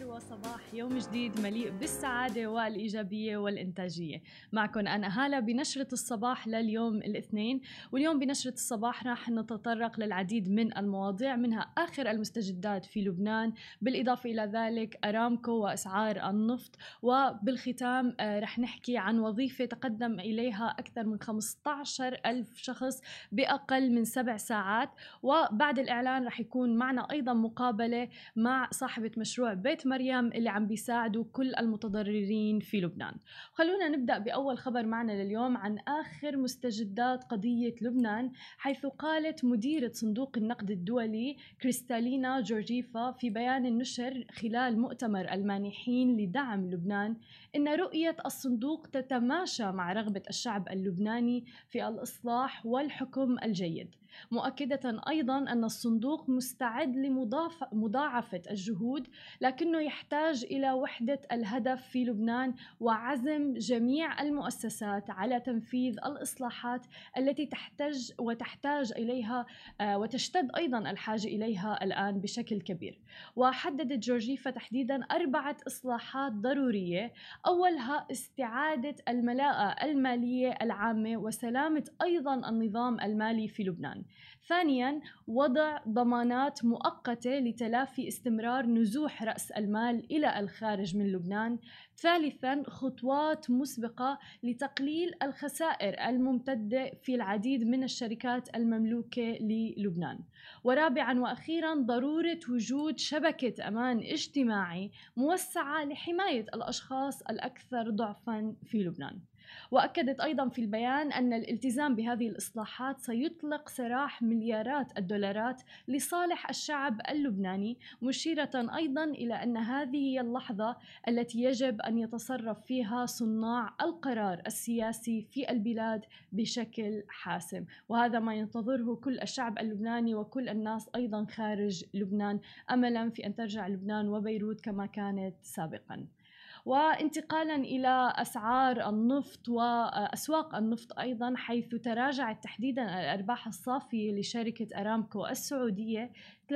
الخير وصباح. يوم جديد مليء بالسعادة والإيجابية والإنتاجية. معكم أنا هالة بنشرة الصباح لليوم الاثنين. واليوم بنشرة الصباح راح نتطرق للعديد من المواضيع منها آخر المستجدات في لبنان بالإضافة إلى ذلك أرامكو وأسعار النفط. وبالختام آه، رح نحكي عن وظيفة تقدم إليها أكثر من 15 ألف شخص بأقل من سبع ساعات. وبعد الإعلان رح يكون معنا أيضا مقابلة مع صاحبة مشروع بيت مريم اللي عم بيساعدوا كل المتضررين في لبنان. خلونا نبدأ بأول خبر معنا لليوم عن آخر مستجدات قضية لبنان حيث قالت مديرة صندوق النقد الدولي كريستالينا جورجيفا في بيان نشر خلال مؤتمر المانحين لدعم لبنان إن رؤية الصندوق تتماشى مع رغبة الشعب اللبناني في الإصلاح والحكم الجيد. مؤكدة أيضا أن الصندوق مستعد لمضاعفة الجهود لكنه يحتاج إلى وحدة الهدف في لبنان وعزم جميع المؤسسات على تنفيذ الإصلاحات التي تحتاج وتحتاج إليها آه، وتشتد أيضا الحاجة إليها الآن بشكل كبير. وحددت جورجيفا تحديدا أربعة إصلاحات ضرورية. أولها استعادة الملاءة المالية العامة وسلامة أيضا النظام المالي في لبنان. ثانيا وضع ضمانات مؤقتة لتلافي استمرار نزوح رأس المال إلى الخارج من لبنان. ثالثا خطوات مسبقة لتقليل الخسائر الممتدة في العديد من الشركات المملوكة للبنان. ورابعا وأخيرا ضرورة وجود شبكة أمان اجتماعي موسعة لحماية الأشخاص الأكثر ضعفا في لبنان. وأكدت أيضا في البيان أن الالتزام بهذه الإصلاحات سيطلق سراح مليارات الدولارات لصالح الشعب اللبناني مشيرة أيضا إلى أن هذه هي اللحظة التي يجب أن يتصرف فيها صناع القرار السياسي في البلاد بشكل حاسم. وهذا ما ينتظره كل الشعب اللبناني وكل الناس أيضا خارج لبنان. أملا في أن ترجع لبنان وبيروت كما كانت سابقا. وانتقالا إلى أسعار النفط وأسواق النفط أيضا حيث تراجعت تحديدا الأرباح الصافية لشركة أرامكو السعودية 73%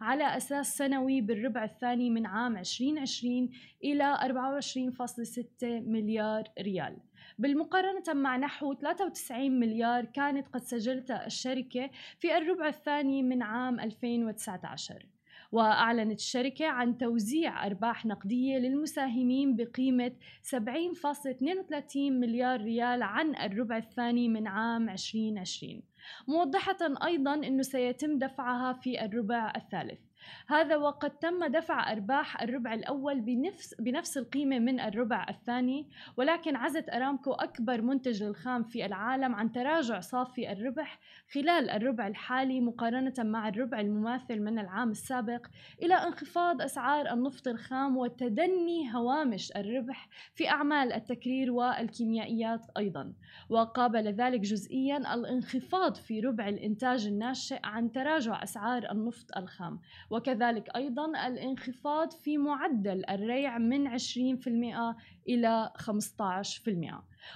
على أساس سنوي بالربع الثاني من عام 2020 إلى 24.6 مليار ريال. بالمقارنة مع نحو 93 مليار كانت قد سجلتها الشركة في الربع الثاني من عام 2019 وأعلنت الشركة عن توزيع أرباح نقدية للمساهمين بقيمة 70.32 مليار ريال عن الربع الثاني من عام 2020 موضحة أيضا أنه سيتم دفعها في الربع الثالث. هذا وقد تم دفع أرباح الربع الأول بنفس, بنفس القيمة من الربع الثاني ولكن عزت أرامكو أكبر منتج للخام في العالم عن تراجع صافي الربح خلال الربع الحالي مقارنة مع الربع المماثل من العام السابق إلى انخفاض أسعار النفط الخام وتدني هوامش الربح في أعمال التكرير والكيميائيات أيضا. وقابل ذلك جزئيا الانخفاض في ربع الإنتاج الناشئ عن تراجع أسعار النفط الخام. وكذلك أيضا الانخفاض في معدل الريع من 20% إلى 15%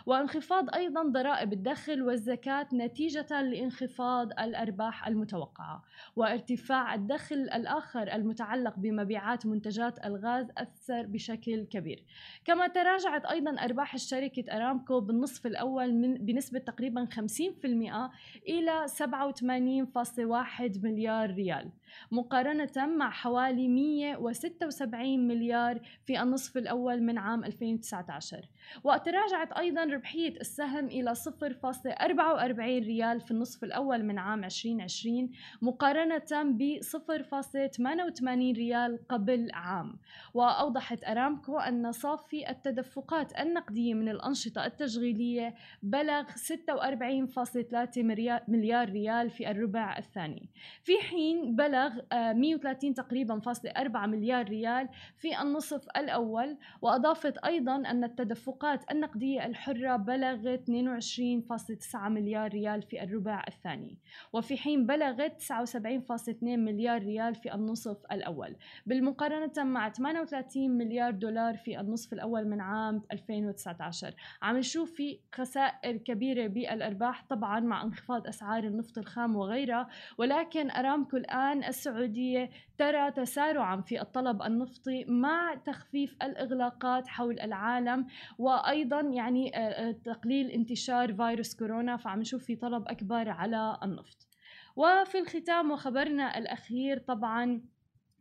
وانخفاض أيضا ضرائب الدخل والزكاة نتيجة لانخفاض الأرباح المتوقعة وارتفاع الدخل الآخر المتعلق بمبيعات منتجات الغاز أثر بشكل كبير. كما تراجعت أيضا أرباح الشركة أرامكو بالنصف الأول من بنسبة تقريبا 50% إلى 87.1 مليار ريال مقارنة مع حوالي 176 مليار في النصف الأول من عام 2019 وتراجعت أيضا ربحية السهم إلى 0.44 ريال في النصف الأول من عام 2020 مقارنة ب 0.88 ريال قبل عام. وأوضحت أرامكو أن صافي التدفقات النقدية من الأنشطة التشغيلية بلغ 46.3 مليار ريال في الربع الثاني. في حين بلغ 130 آه، تقريبا فاصلة 4 مليار ريال في النصف الأول وأضافت أيضا أن التدفقات النقدية الحرة بلغت 22.9 مليار ريال في الربع الثاني وفي حين بلغت 79.2 مليار ريال في النصف الأول بالمقارنة مع 38 مليار دولار في النصف الأول من عام 2019 عم نشوف في خسائر كبيرة بالأرباح طبعا مع انخفاض أسعار النفط الخام وغيرها ولكن أرامكو الآن السعودية ترى تسارعا في الطلب النفطي مع تخفيف الإغلاقات حول العالم وأيضا يعني تقليل انتشار فيروس كورونا فعم نشوف في طلب أكبر على النفط. وفي الختام وخبرنا الأخير طبعا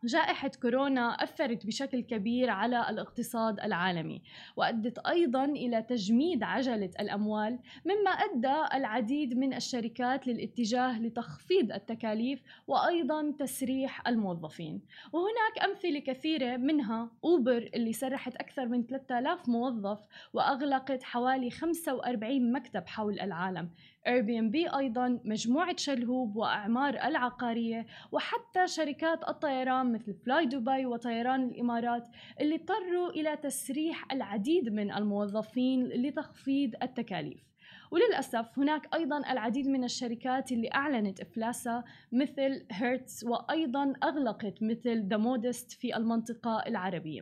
جائحة كورونا أثرت بشكل كبير على الاقتصاد العالمي وأدت أيضا إلى تجميد عجلة الأموال مما أدى العديد من الشركات للاتجاه لتخفيض التكاليف وأيضا تسريح الموظفين. وهناك أمثلة كثيرة منها أوبر اللي سرحت أكثر من 3000 موظف وأغلقت حوالي 45 مكتب حول العالم. بي أيضا مجموعة شلهوب وأعمار العقارية وحتى شركات الطيران مثل فلاي دبي وطيران الإمارات اللي اضطروا إلى تسريح العديد من الموظفين لتخفيض التكاليف. وللأسف هناك أيضا العديد من الشركات اللي أعلنت إفلاسها مثل هيرتز وأيضا أغلقت مثل The Modist في المنطقة العربية.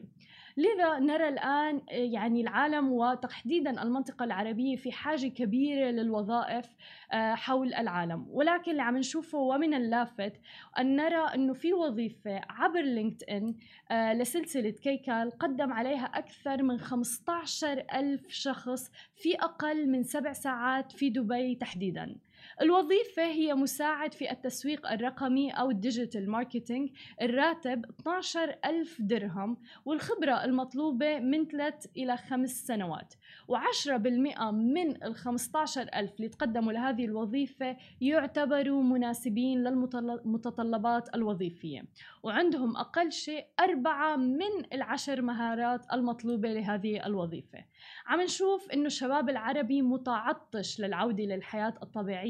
لذا نرى الآن آه، يعني العالم وتحديدا المنطقة العربية في حاجة كبيرة للوظائف آه، حول العالم. ولكن اللي عم نشوفه ومن اللافت أن نرى أنه في وظيفة عبر LinkedIn آه، لسلسلة Kcal قدم عليها أكثر من 15 ألف شخص في أقل من سبع ساعات في دبي تحديداً. الوظيفة هي مساعد في التسويق الرقمي أو ال digital marketing الراتب 12 ألف درهم والخبرة المطلوبة من 3 إلى 5 سنوات. و10% من ال 15 ألف اللي تقدموا لهذه الوظيفة يعتبروا مناسبين للمتطلبات الوظيفية. وعندهم أقل شيء أربعة من العشر مهارات المطلوبة لهذه الوظيفة. عم نشوف إنه الشباب العربي متعطش للعودة للحياة الطبيعية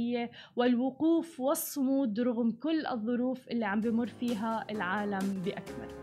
والوقوف والصمود رغم كل الظروف اللي عم بمر فيها العالم بأكمله.